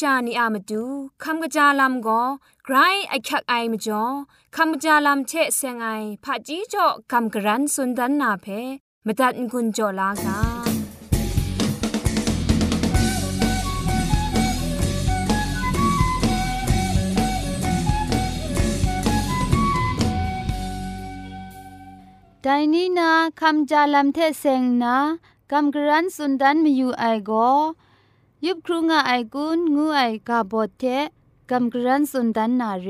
ชิงกิมชานีอามาดูคำกระจาลำก็ไกรไอคักไอมาจ่อคำกระจาลำเชะเซงไอผาจีจ่อคำกระรันสุนดันนาเพมตัดกุญจ่อลากาไดนี้นาคำจาลำเทเซงนาคำกระรันสุนดันมีอยู่ไอก็ ยุบครูงาไอกุนงูไอกาบอเทกัมกรันสุนดันนาเร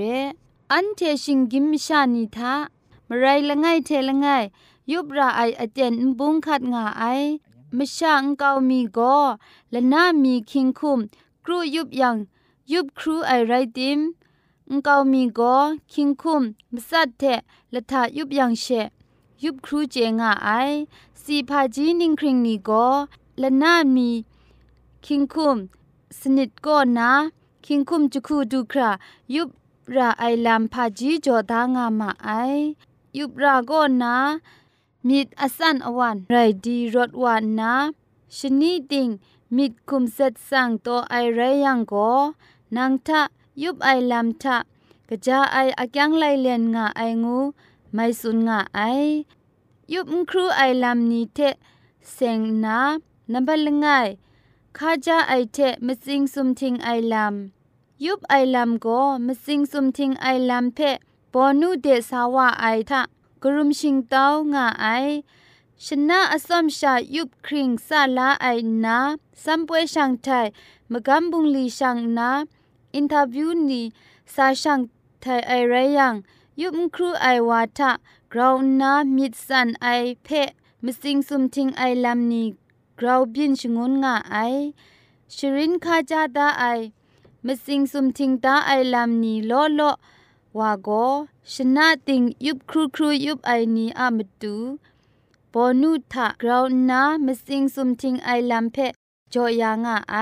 อันเทชิงกิมชานิทามไรละไงเทละไงยุบราไออเจนบุงคัดงาไอมชาอังกามีก็ละนามีคิงคุมครูยุบยังยุบครูไอไรติมอังกามีก็คิงคุมมสัดเทและทายุบยังเชยุบครูเจงาไอสีพาจีนิงคริงนีก็ละนามี คิงคุม สนิดก็นะ คิงคุมจุคูดูครา ยุบราไอลามพาจีจอดางามาไอ ยุบราก็นะ มิดอสันอวันไรดีรถวันนะชนิดดิงมิดคุมเซตสังโตไอไรยังก็นังทะยุบไอลามทะกะจาไออักยังไลเลียนงาไองูไม่สุนงาไอ ยุบครูไอลามนี้เทเซงนะนับลงไง ข้าจะไอเทมสิงสุมทิงไอลำยุบไอลำก็มสิงสุมทิงไอลำเพปอนูเดสาวะไอทะกรุมชิงเต้างาไอชนะอสมชายุบคริงซาลาไอนาสัมปวยช่างไทยมกัมบุงลีช่างนาอินทาวิวนีซาช่างไทยไอไรยังยุบครูไอวาทะกราวนามิดสันไอเพมสิงสุมทิงไอลำนี้ กราวบินชงนงาไอชรินคาจาดาไอมสิงสุมทิงตาไอลามนีโลโลวาโกชนะติงยุบครูครูยุบไอนีอามตูปอนุทะกราวนามสิงสุมทิงไอลามเพจอยางาไอ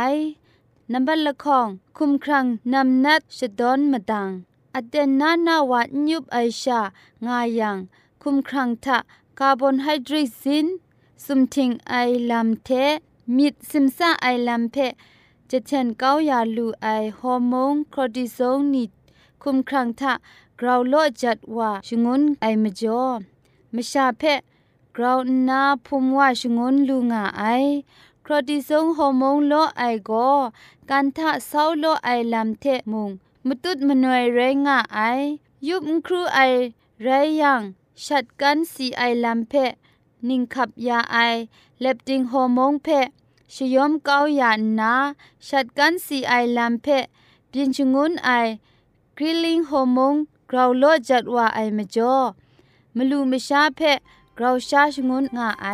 นับบัลละคองคุมครังนำนัดชดอนมดังอเดนนานาวายุบไอชางายังคุมครังทะคาร์บอนไฮเดรตซิน สุมทิงไอลัมเทมิดซิมซาไอลัมเพจะเชนเก้ายาลูไอฮอร์โมนคอร์ติซอลนิดคุมครังทะกราวโลจัดว่าชงุนไอมจ่อมชาเพกราวนาพุมว่าชงุนลูงาไอคอร์ติซอลฮอร์โมนโลไอโกกันทะเศร้าโลไอลัมเทมุงมตุดมนวยเรงาไอยุบครูไอไรยัง ชัดกันสีไอลัมเพ นิงขับยาไอเล็บติงฮมงเพชยอมเกาหยานนาชัดกันสีไอลัมเพปินชงุนไอกริลิงฮมงกราวโลจัดว่าไอมจ่อมลูมชาเพกราวชาชงุนงาไอ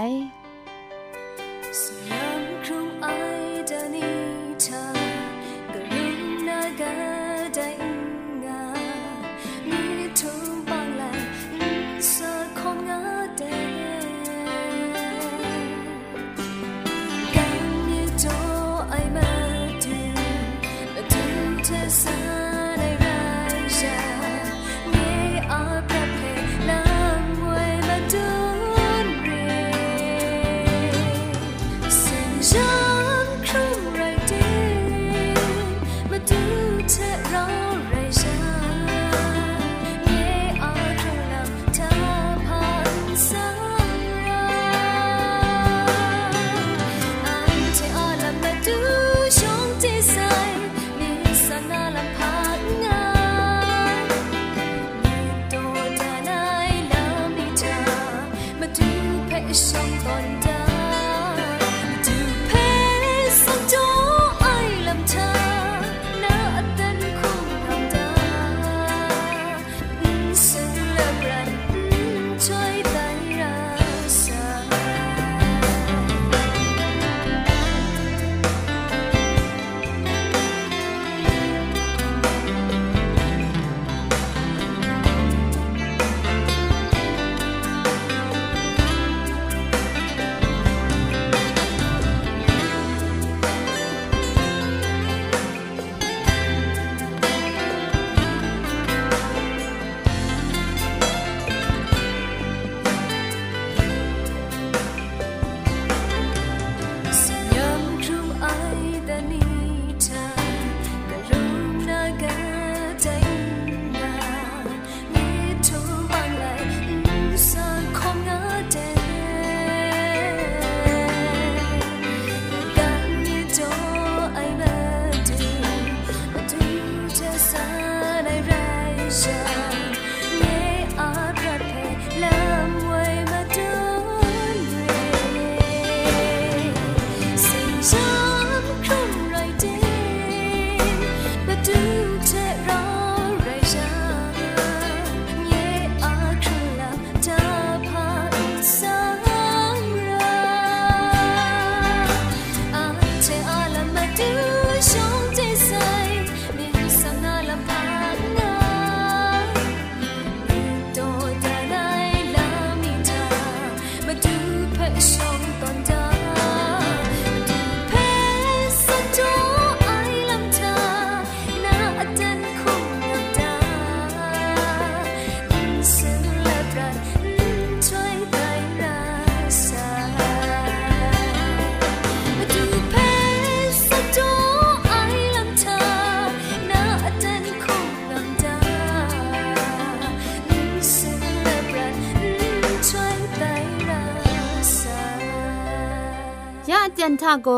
จันทาโก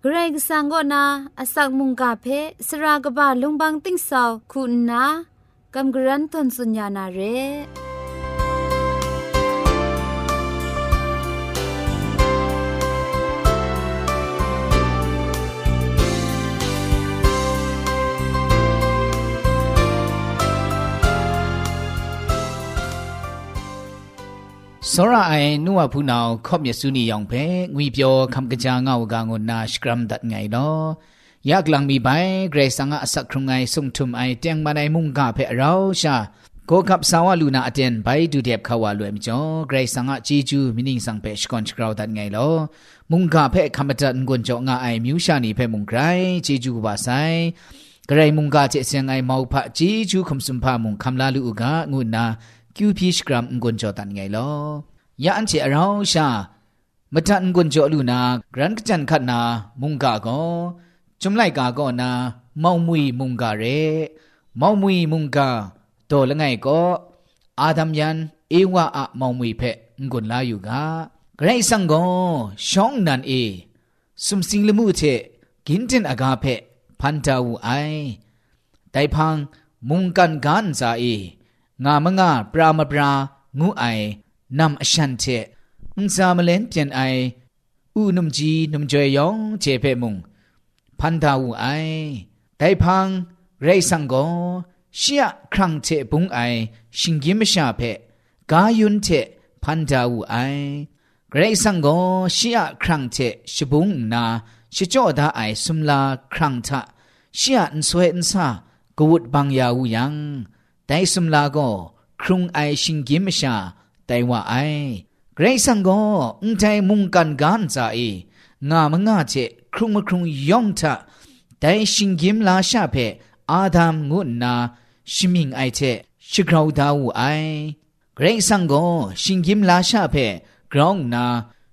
เกรกสังก็นาอสักมุงกาเพสรากบะลุงบังติ้งสาวคุณนากำกรันทนสุญญานาเร စောရအိုင်နုဝဖူနောင်ခော့မြစုနီယောင်ဖဲငွေပြောခမ်ကကြာငောက်ကငုနာစကရမ်ဒတ်ငိုင်လောယက်လန်မီဘိုင်ဂရေဆန်ငါအစခရုံငိုင်ဆုံထုံအိုင်တຽງမနိုင်မုန်ကဖဲအရောရှာကိုကပ်ဆာဝလူနာအတန်ဘိုင်ဒူတဲ့ခါဝါလွယ်မကျော်ဂရိတ်ဆန်ငါဂျီဂျူမီနင်းဆောင်ပဲရှကွန်ချ်ကရောဒတ်ငိုင်လောမုန်ကဖဲခမတန်ကွန်ကျော်ငါအိုင်မြူရှာနေဖဲမုန်ဂရိုင်ဂျီဂျူပါဆိုင်ဂရိတ်မုန်ကချေစင်ငိုင်မောက်ဖဂျီဂျူခမ်စုံဖာမုန်ခမ်လာလူကငုနာကျူပီရှ်ဂရမ်ငွန်ကျော်တန်ငိုင်လောยา อันเจอเราชามตันกุนจอลูนากรันกจันขัดนา มุงกาก็จุมไลกาก็นาเมามุยมุงกาเรเมามุยมุงกาโตละไงก็อาดัมยัน เอวะอะเมามุยเพงกุนลาอยู่กาไกรสังก็ช่องนันเอสุมสิงละมุเทกินเจนอากาเพพันตาวูไอไดพังมุงกันกันซาเอ งามงาปรามปรา งูไอนำอชันเทอุนซามเลนเปียนไอ อูนุมจีนุมจอยยองเจเพมุง พันดาวูไอไดพังไรสังโกเชียครั้งเทปุงไอ ชิงกิมชาเพกายุนเทพันดาวูไอเรซังโกเชียครั้งเทชิบุงนาชิจอดาไอสุมลาครั้งทะเชียนสวยอินซากวุดบางยาวูยัง ไดสุมลาโกครุงไอชิงกิมชาแต่ว่าไอเกรซังก็อุ้งใจมุงกันกันใจงามงาเจครุงมครุงยองทะแต่ชิงกิมลาชาเพ อาดามงุนนาชิมิงไอเชชิกราวดาวูไอเกรงสังโกชิงกิมลาชาเพกรองนา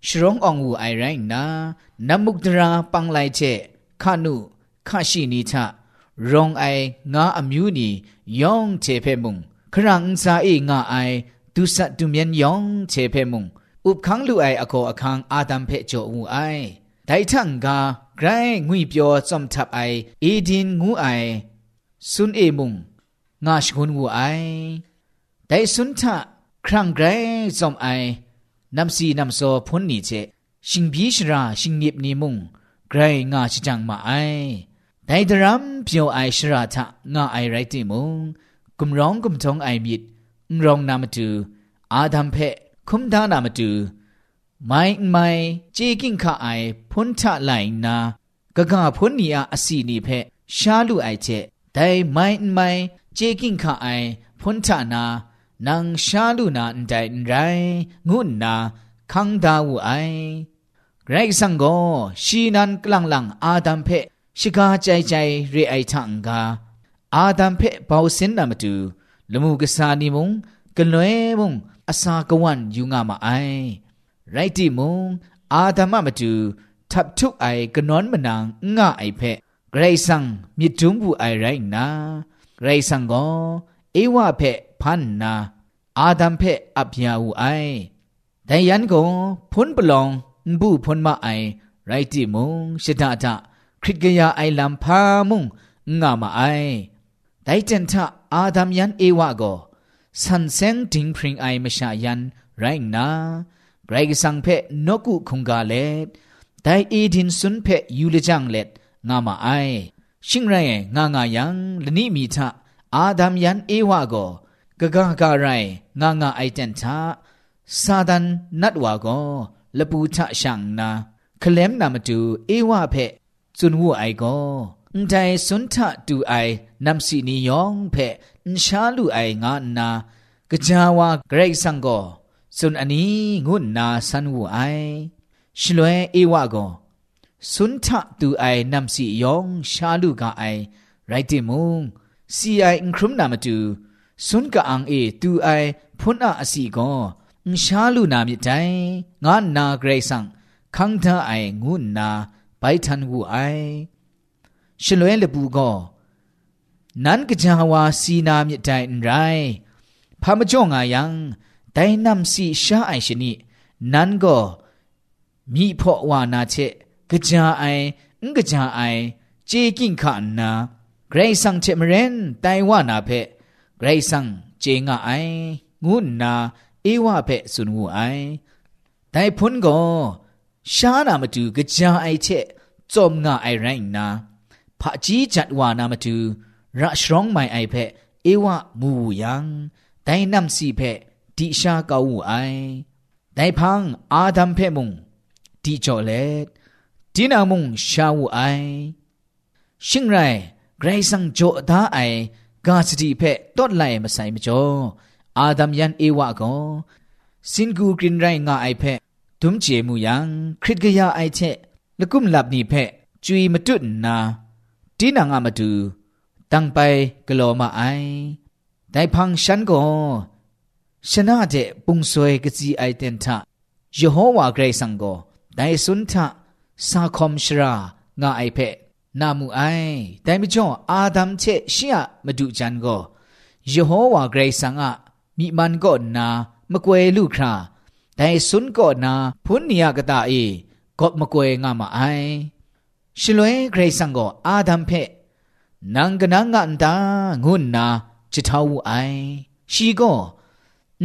ชรององวูไอไรนานามุกดราปังไลเชခနုခ รงไองาอมิวนียองเทเพมุงครั้งซาเองาไอตุสัตตุเมียนยองเทเพมุงอุบคังลูไออโคอคังอาดัมเพจอูไอไดทังกาไกรงุยเปียวซอมทับไอเอดินงูไอซุนเอมุงงาชกุนงูไอไดซุนทะครั้งไกรซอมไอนำสีนำโซพ้นนี่เจชิงบีชราชิงเนียบนีมุงไกรงาชิจังมาไอ ไดดรัมเปียวไอชราทะงาไอไรติมุงกุมร้องกุมทงไอมิดรองนามาตูอาดัมเพคุมดานามาตูไม่ไม่เจกิงข้าไอพุนทะไหลนากะกะพุนนีอาอสีนีเพชาลูไอเจไดไม่ไม่เจกิงข้าไอพุนทะนานังชาลูนาอันใดไรงุนนาคังดาวไอไรสังโกชีนันกลังลังอาดัมเพ ရှိကားကြိုင်ကြိုင်ရေအိုက်ထန်ကအာဒမ်ဖဲဘောစင်နမတူလမှုကစားနီမုံကလွဲမုံအစာကဝန်ယူငါမအိုင်ရိုက်တီမုံအာဒမမတူထပ်ထုအိုင်ကနွန်မနန်ငါအိုက်ဖဲဂရိတ်ဆန်မြစ်တွန်းဘူးအိုင်ရိုင်နာဂရိတ်ဆန်ကောအေဝဖဲဖန်နာအာဒမ်ဖဲအပြာဦးအိုင်ဒိုင်ယန်ကောဖွန်ပလောင်ဘူဖွန်မအိုင်ရိုက်တီမုံရှဒတာ ခရစ်ကရအိုင်လမ်ဖာမုံငါမအိုင်ဒိုင်တန်ထအာဒမ်ယန်ဧဝကိုဆန်စင်တင်းဖရင်အိုင်မရှာယန်ရိုင်းနာဂရိုက်ဆန်ဖက်နော့ကုခုံကလက်ဒိုင်အီဒင်ဆွန်ဖက်ယူလဂျန်လက်ငါမအိုင်ရှင်းရဲငါငါယံလနိမီထအာဒမ်ယန်ဧဝကိုဂဂဂရိုင်ငါငါအိုက်တန်ထစာဒန်နတ်ဝါကိုလပူထရှန်နာခလမ်နာမတူဧဝဖက် န်ဝအိုင်ကိုအန်တိုင်စွန်ထတူအိုင်နမ်စီနီယောင်ဖဲအန်ရှာလူအိုင်ငါနာကြာဝါဂရိတ်ဆန်ကိုစွန်အနီငုနာဆန်ဝအိုင်ရှလွဲအေဝကိုစွန်ထတူအိုင်နမ်စီယောင်ရှာလူကအိုင်ရိုက်တိမုံစီအိုင်ခရုမနာမတူစွန်ကအန်အေတူအိုင်ဖွန်းအအစီကိုชาลูนามิใจงานนาเกรซังคังทา ไปทันกูไอฉลวยเละปูก็นั้นกะจาวาสีนามยะไดไรพามจ่องายังไดนำสีชาไอชนินั้นก็มีพอวานาเชกะจาไองกะจาไอเจกิงขันนาไกรสังเชมเรนไตวานาเพไกรสังเจงาไองูนาเอวาเพสุนวูไอไดพุนก็ ရှားနာမတူကြာအိုက်ချက်จอมงาไอไรนาพระจีจัดวานามาตูระชรองไม่ไอเพเอวะมูยังไดนำสีเพดิชาเกาไอไดพังอาดัมเพมุงดิจอเลดดินามุงชาวไอชิงไรไกรสังโจดาไอกาสติเพต้นไลมาใส่มจ่ออาดัมยันเอวะก็สินกูกรินไรงาไอเพ ทุมเจมูยังคริตกยาไอเชละกุมลับนี่เพจุยมตุนนาตีนางามาดูตั้งไปกลัวมาไอแต่พังฉันก็ชนะเจปุงสวยกจีไอเตนทะยโฮวาเกรซังก็แต่สุนทะสาคอมชรางาไอเพนามูไอแต่ไม่จ่ออาดัมเชเชียมาดูจันก็ยโฮวาเกรซังอะမိမန်ကောနာမကွယ်လူခရာ ဒိုင်စွန်းကောနာဖုန်နီယကတာအေကော့မကွယ်ငါမအိုင်ရှင်လွဲဂရိတ်ဆန်ကိုအာဒမ်ဖက်နန်ကနန်ငန်တာငုနာချစ်ထောက်အိုင်ရှီကို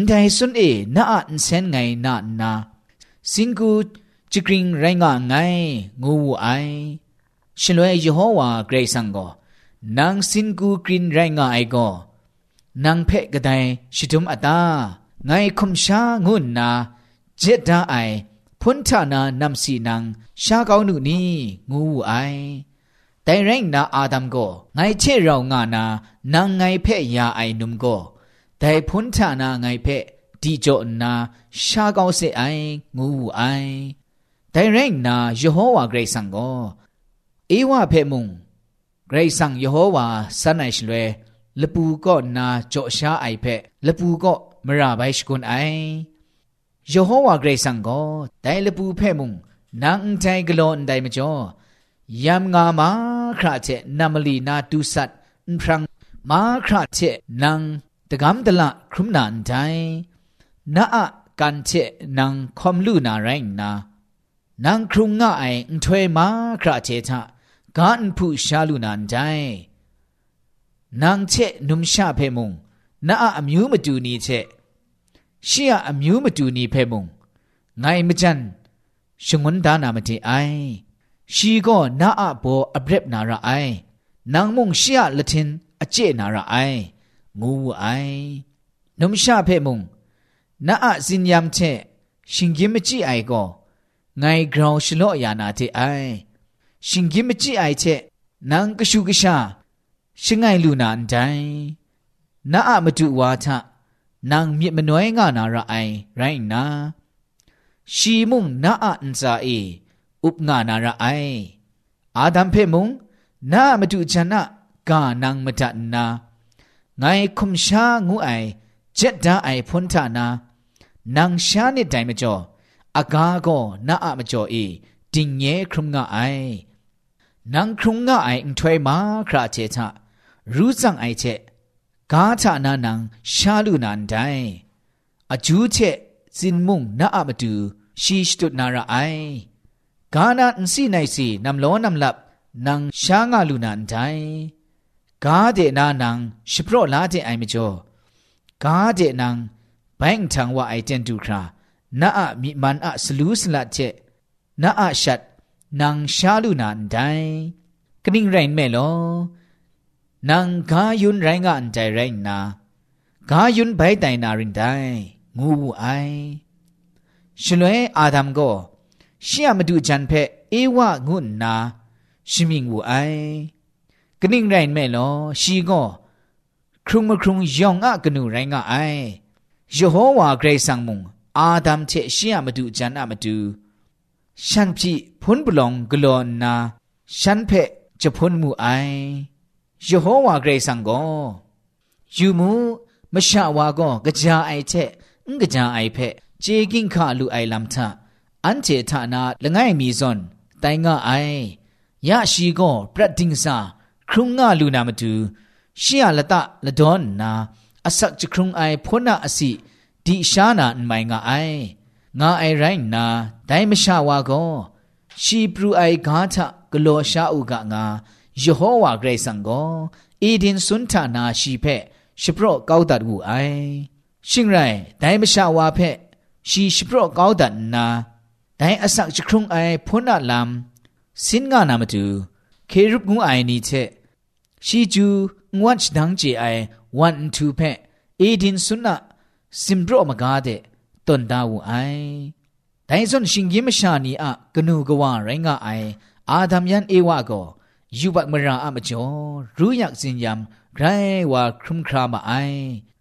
ဒိုင်စွန်းအေနာအန်ဆန်ငိုင်နာနာစင်ကူจิกริงไรงะไงงูไอရှင်လွဲယေဟောဝါဂရိတ်ဆန်ကိုနန်စင်ကူကရင်ไรงะไอကိုนางเพะกระไดชิดุมอตาไงคมชางุนนา เจดาไอพุนทานานำสีนางชาเกาหนุนีงูไอแต่แรงนาอาดัมก็ไงเช่เรางานานางไงเพะยาไอนุมก็แต่พุนทานาไงเพะดีโจนาชาเกาเสไองูไอแต่แรงนาเยโฮวาเกรซังก็เอวาเพะมุง เกรซังยโฮวาสันไอชลเวลปูก็นาโจชาไอเพลปูก็มราไบชกุนไอ ယေဟောဝါဂရိတ်ဆန်ကိုတိုင်လပူဖဲ့မှုနန်တိုင်ဂလွန်တိုင်မကျော်ယမ်ငါမာခရချက်နမလီနာတူဆတ်ဖရန်မာခရချက်နန်တကမ်တလခရုမနန်တိုင်နာအကန်ချက်နန်ခွန်လူနာရိုင်းနာနန်ခရုငါအိုင်ထွေမာခရချက်ချဂန်ဖူရှာလူနန်တိုင်နန်ချက်နုံရှာဖဲ့မှုနာအအမျိုးမတူနီချက် ราเจทะกันผู้ชาลูนานใจนางเชนุมชาเพมุงนาอะอมิวมาดูนีเชชียอมิวมาดูนีเพมุงไงมจันชงวนดานามติไอชีก็นาอะโบอบเร็บนาระไอนางมุงชียละทินอเจนาระไองูไอนุมชาเพมุง นาอะสินยามเชชิงกิมจิไอก็ไงกราวชโลยานาติไอชิงกิมจิไอเชนางกชูกชาชิงไงลูนานใจนาอะมาดูวาทะนางมีมนวยงานาระไอไรนาชีมุงนาอันซาเออุปงานาระไออาดัมเพมุงนามาดูจันนะกานางมตันนาไงคุมชางูไอเจ็ดดาไอพุนทานานางชาเนไดมจ่ออากาโกนาอะมจ่อเอติงเยครุมงาไอนางครุงงาไออิงถวยมาคราเจทะรู้จังไอเจ กาชานานังชาลูนันไดอจูเจสินมุงนาอะมาดูชีสตุนาระไอกานาอินสีไนสีนำล้อนำลับนางชางาลูนันไดกาเดนานังชิโปรลาเดไอมจอกาเดนังแบงทังว่าไอเจนดูครานาอะมีมันอะสลูสละเจนาอะชัดนางชาลูนันไดกนิ่งไรแม่ลอ นางกายุนไรงานใจไรนากายุนไปไตนารินไดงูไอชลวยอาดัมก็เชียมาดูจันเพเอวะงุนนาชิมิงวูไอกนิ่งไรแม่ลอชีก็ครุงมครุงยองอะกนูไรงะไอยโฮวาเกรซังมุงอาดัมเชเชียมาดูจันอะมาดูฉันพี่พุนบลองกลอนนาฉันเพจะพุนมูไอ ယေဟောဝါဂရိတ်ဆန်ကိုယူမူမရှာဝါကောကကြာအိုက်ချက်ငကကြာအိုက်ဖက်ဂျေကင်ခလူအိုင်လမ်ထအန်ချေဌာနာလငိုင်မီဇွန်တိုင်ငါအိုင်ယရှိကောပရဒင်းစာခရုံငါလူနာမတူရှီယလတလဒွန်နာအဆက်ချခရုံအိုင်ဖောနာအစီဒီရှာနာမိုင်ငါအိုင်ငါအိုင်ရိုင်းနာဒိုင်မရှာဝါကောရှီပရူအိုင်ဂါထဂလောရှာဥကငါ 耶和华格上个，一定顺他那西派，是不高达无爱。信赖但不下瓦派，是是不高达那，但阿萨是空爱破那 람， 心啊那么多，开入我爱你切，是就我只当解爱 one two 派，一定顺那，心不么嘎的，顿达无爱。但是信耶么下你啊，跟努个话人个爱，阿达们耶瓦个。 ยูบักมราอามจ่อรู้อยากสินยามไรว่าครึมครามาไอ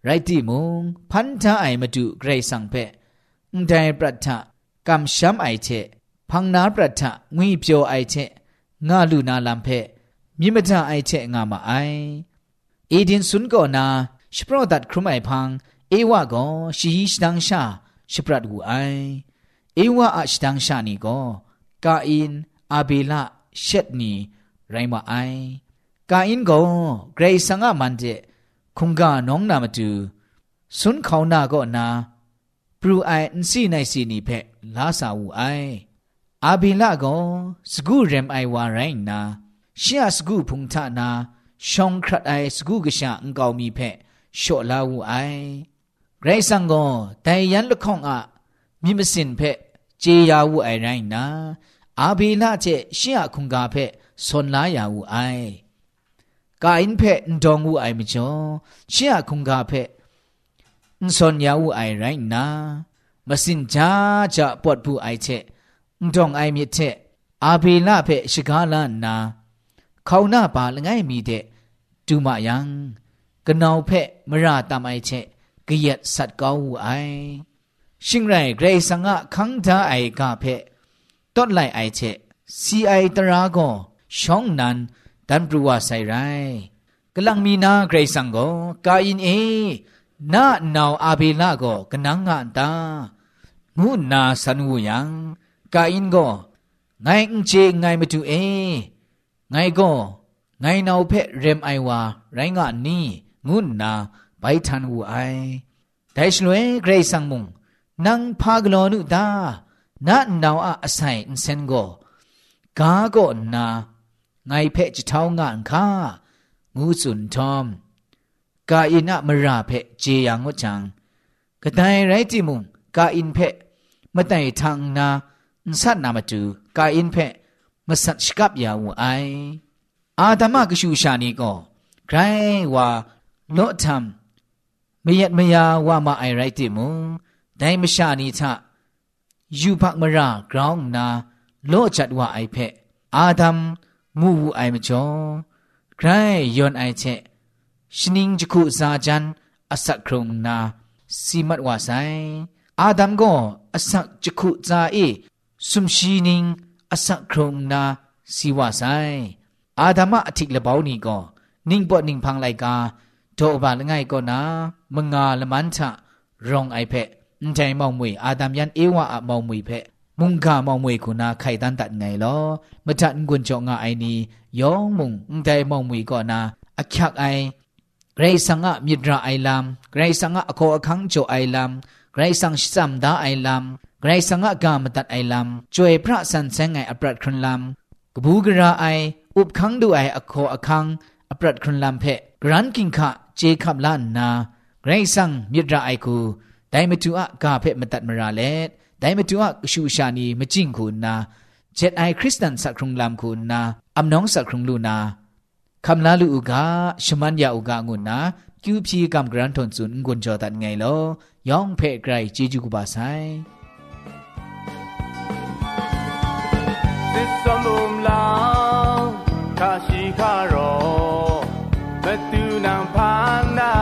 ไรที่มุงพันธะไอมาดูไกรสังเพอุทัยประทะกำช้ำไอเชพังนาประทะงุยเปียวไอเชงาลูนาลำเพมิมตาไอเชงามาไอเอดินสุนก่อนาชพรอดัดครุมไอพัง เอวะก็ชีชดังชาชพรัดกูไอเอวะอัชดังชานี่ก่กาอินอาเบละเชตนี ไรมาไอกาอินก็เกรซังอะมันเจคุงกาน้องนามาดูสุนเขานาก็นาปรูไออินซีไนซีนีเพลาสาวูไออาบิละก็สกูเรมไอวาไรนาเชียสกูพุงทานาชองครัดไอสกูกะชาอังกามีเพโชลาวูไอเกรซังก็แต่ยันละข้องอะมิมสินเพเจียาวูไอไรนาอาบิละเจเชียคุงกาเพ สนลายาวูไอกาอินเพนดองวูไอมิจอเชียคุงกาเพนสนยาวูไอไรนาမစင်ကြကြပွတ်ဘူးအိုက်ချက်အုံအိုင်မြစ်ချက်အာဘေလဖက်ရှိကားလာနာခေါနာပါလငယ်မီတဲ့ဒူမယံကနောင်ဖက်မရတမိုင်ချက်ကြရက်ဆတ်ကောင်းဝအိုင်ရှင်ရိုင်ဂရေဆန်ငါခန်းသားအိုင်ကဖက်တော့လိုက်အိုက်ချက်စီအိုင်တရာကို ช่องนั้นดันปรัวใส่ไรกำลังมีนาเกรสังก็กาอินเอนาหนาวอาเบลาก็กนังงานตามูนาสันวูยังกาอินก็ไงเจไงมาดูเอไงก็ไงหนาวเพะเรมไอวา ไรงานนี้งูนาไปทันวูไอแต่ฉลวยเกรสังมุงนังพากลอนุตานาหนาวอาศัยเซนก็กาก็นา ไงเพจเท่างานค่างูสุนทอม กาอินะมราเพะเจียงวจังกระไดไรจิมุงกาอินเพะมาไต่ทางนาสัตนามาจูกาอินเพะมาสัตชกับยาวไอ อาตมากชูชานีก็ใครว่าโลทำไม่ยัดไม่ยาว่ามาไอไรติมุงได้มชานีทะยูพักมรากรองนา โลจัดว่าไอเพะอาดัม มูวูไอมจ่อใครยอนไอเชชนิงจคุซาจันอสักครงนาสีมัดวาไซอาดัมก็อสักจคุซาเอสุมชีนิงอสักครงนาสีวาไซอาดัมอธิกละเบานี่ก็นิ่งปอนิ่งพังไลกาโตบาละไงก็นามงาละมันทะรองไอาดัมยันเอวะเมาเหมยเพะ มุงกามองมวยกุนาไข่ตันตัดไงลอมะจันกุนจองไอนี้ยองมุงแต่มองมวยก่อนนะอักยักไอไกรสังะมิตรไอลำมไกรสังะอโคอคังโจไอลำมไกรสังสัมดาไอลำมไกรสังะกามตัดไอลำจวยพระสันแสงไงอปรัดครุนลามกบูกราไออุบคังดูไออโคอคังอปรัดครุนลามเพกรันกิงคะเจคับลานนาไกรสังมิตรไอกูแต่ไม่ถูกอะกาเพมตัดมราเล ไดมตุอะชูชานีมจิงคุณนาเจ็ดไอคริสตันสักครุงลามคุณนาอัมน้องสักครุงลูนาคำลาลูอุกาชมันยาอุกางุนนาคิวพีกำกรันทนซุนกุนจอตัดไงลอยองเพไกรจีจูกุบาไซ This sumum lao kashi karo betu nang pana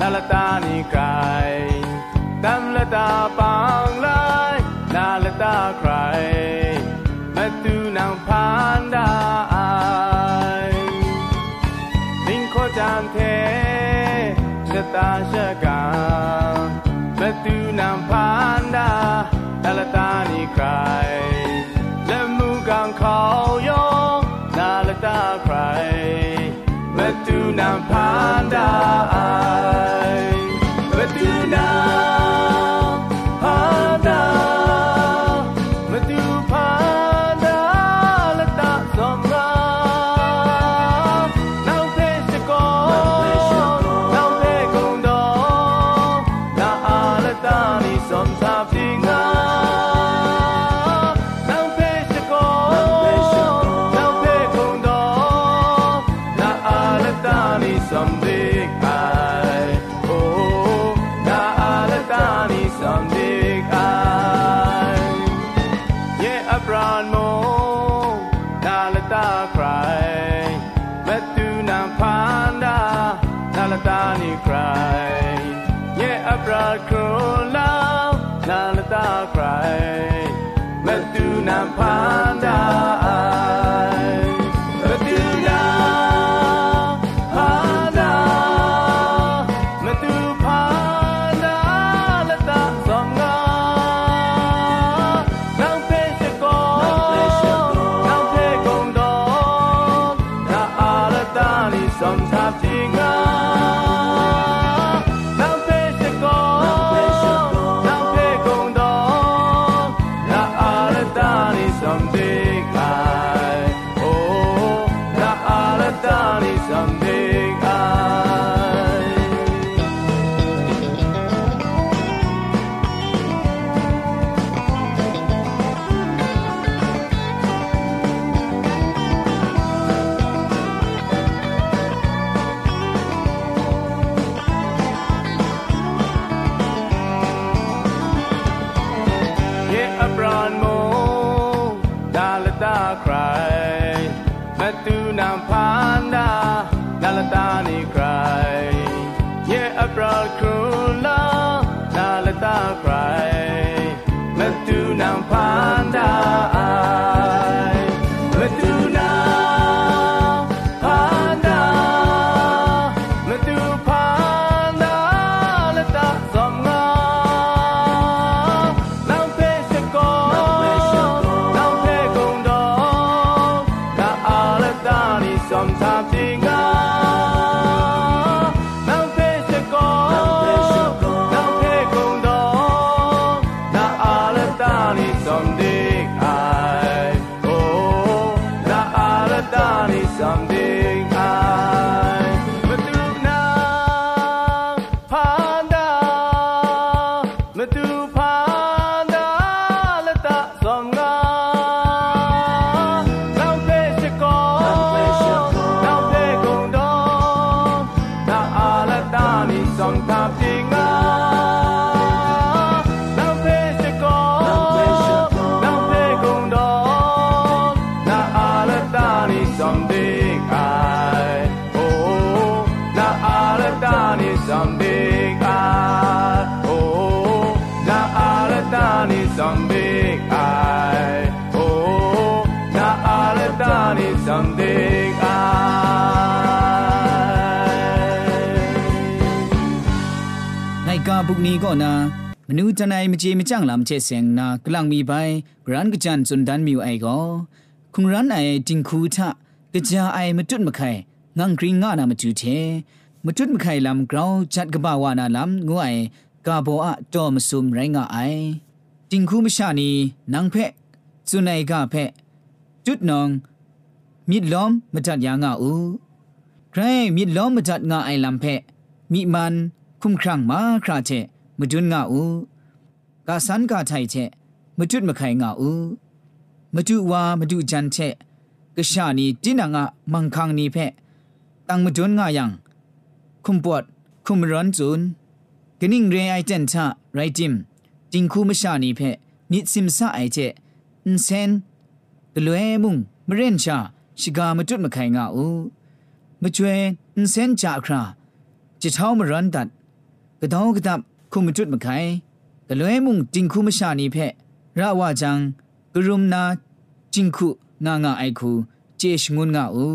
lalata ni kai tam lata pang lai ตาใครมาตูนางพานดาอายนิ่งโคจามเทชะตาชะกามาตูนางพานดาตาลตานี่ใครและมูกังเขายองนาลตาใครมาตูนางพานดาอ empire. Alatani Zambika Oh Na Alatani Zambika Oh Na Alatani Zambika Naika Bugni Gona မနူးတနိုင်မကြေမကြန့်လာမချက်စင်နာကလန့်မီပိုင်ဂရန်ကချန်စွန်ဒန်မီအိုင်ကိုခုန်ရန်အိုင်တင်ခူထကြာအိုင်မတွတ်မခိုင်ငန်ဂရင်းငါနာမကျူချေ ไอมจุดมะไข่านามาจูเทมจุดมะไข่ลำกราวจัดกะบาวานาลำงูไอกาโบอะตอมซุมไรงาไอจิงคูมชานีนางเพะจุนไอกาเพะจุดนองมิดล้อมมาจัดยางาอูใครมิดล้อมมาจัดงาไอลำเพะมิมันคุ้มครั่งมาคราเชมจุนงาอูกาสันกาไทเชมจุดมะไข่งาอูมจุวามจุจันเชกชานีตินังะมังคังนีเพะตังมจุนงายัง คุมปวดคุมร้อนจุนกนิ่งเรไอเจนทะไรจิมจิงคูมชานีเพะมิดซิมซาไอเจอินเซนกะลวมุงมเรนชาชิกามจุดมะไข่งาอูมจวยอินเซนจาคราจิตเฮามรันดัดกระดองกระดับคุมจุดมะไข่กะลวยมุงจิงคูมชานีเพระว่าจังกรุมนาจิงคูงางาไอคูเจชงุนงาอู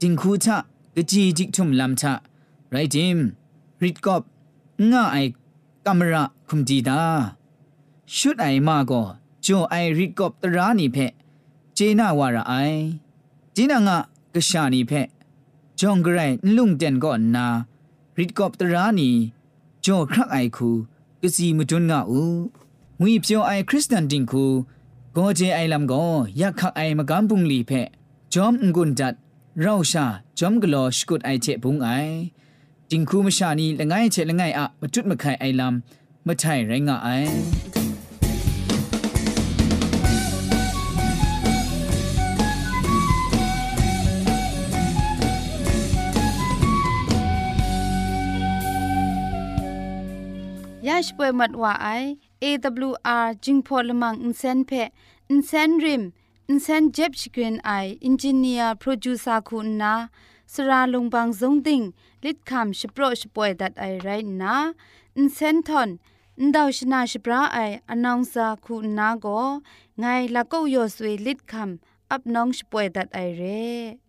จิงคูทะกจีจิกทุมลำทะ ไรจิมริดกอบงาไอกำระคุมจีดาชุดไอมาก็โจไอริดกอบตรานีเพะเจนาวาระไอจีนางะกะชานีเพะจองกระไรลุงเด่นก็นาริดกอบตรานีโจครักไอคูกะซีมุจุนงาอูงุยเปียวไอคริสตันดิงคูก็เจไอลำก็ยักขักไอมากำปุงลีเพะจอมงุนจัดเราชาจอมกลอสกุดไอเจปุงไอ จิงคูมชานีละไงเจละไงอะมาจุดมาไข่ไอลำมาไทยไรงะไอยาชป่วยมัดว่าไอ AWR จิงพอลมังอินเซนเพอินเซนริมอินเซนเจ็บชกรีนไออินจิเนียร์โปรดิวซาคุณนา สราลงบางซงติงลิดคำชโปรชป่วยดัดไอไรนาอินเซนทอนนดาวชนาชปราไออนองซาคูนาโกไงละก็ยอสวยลิดคำอับน้องชป่วยดัดไอเร่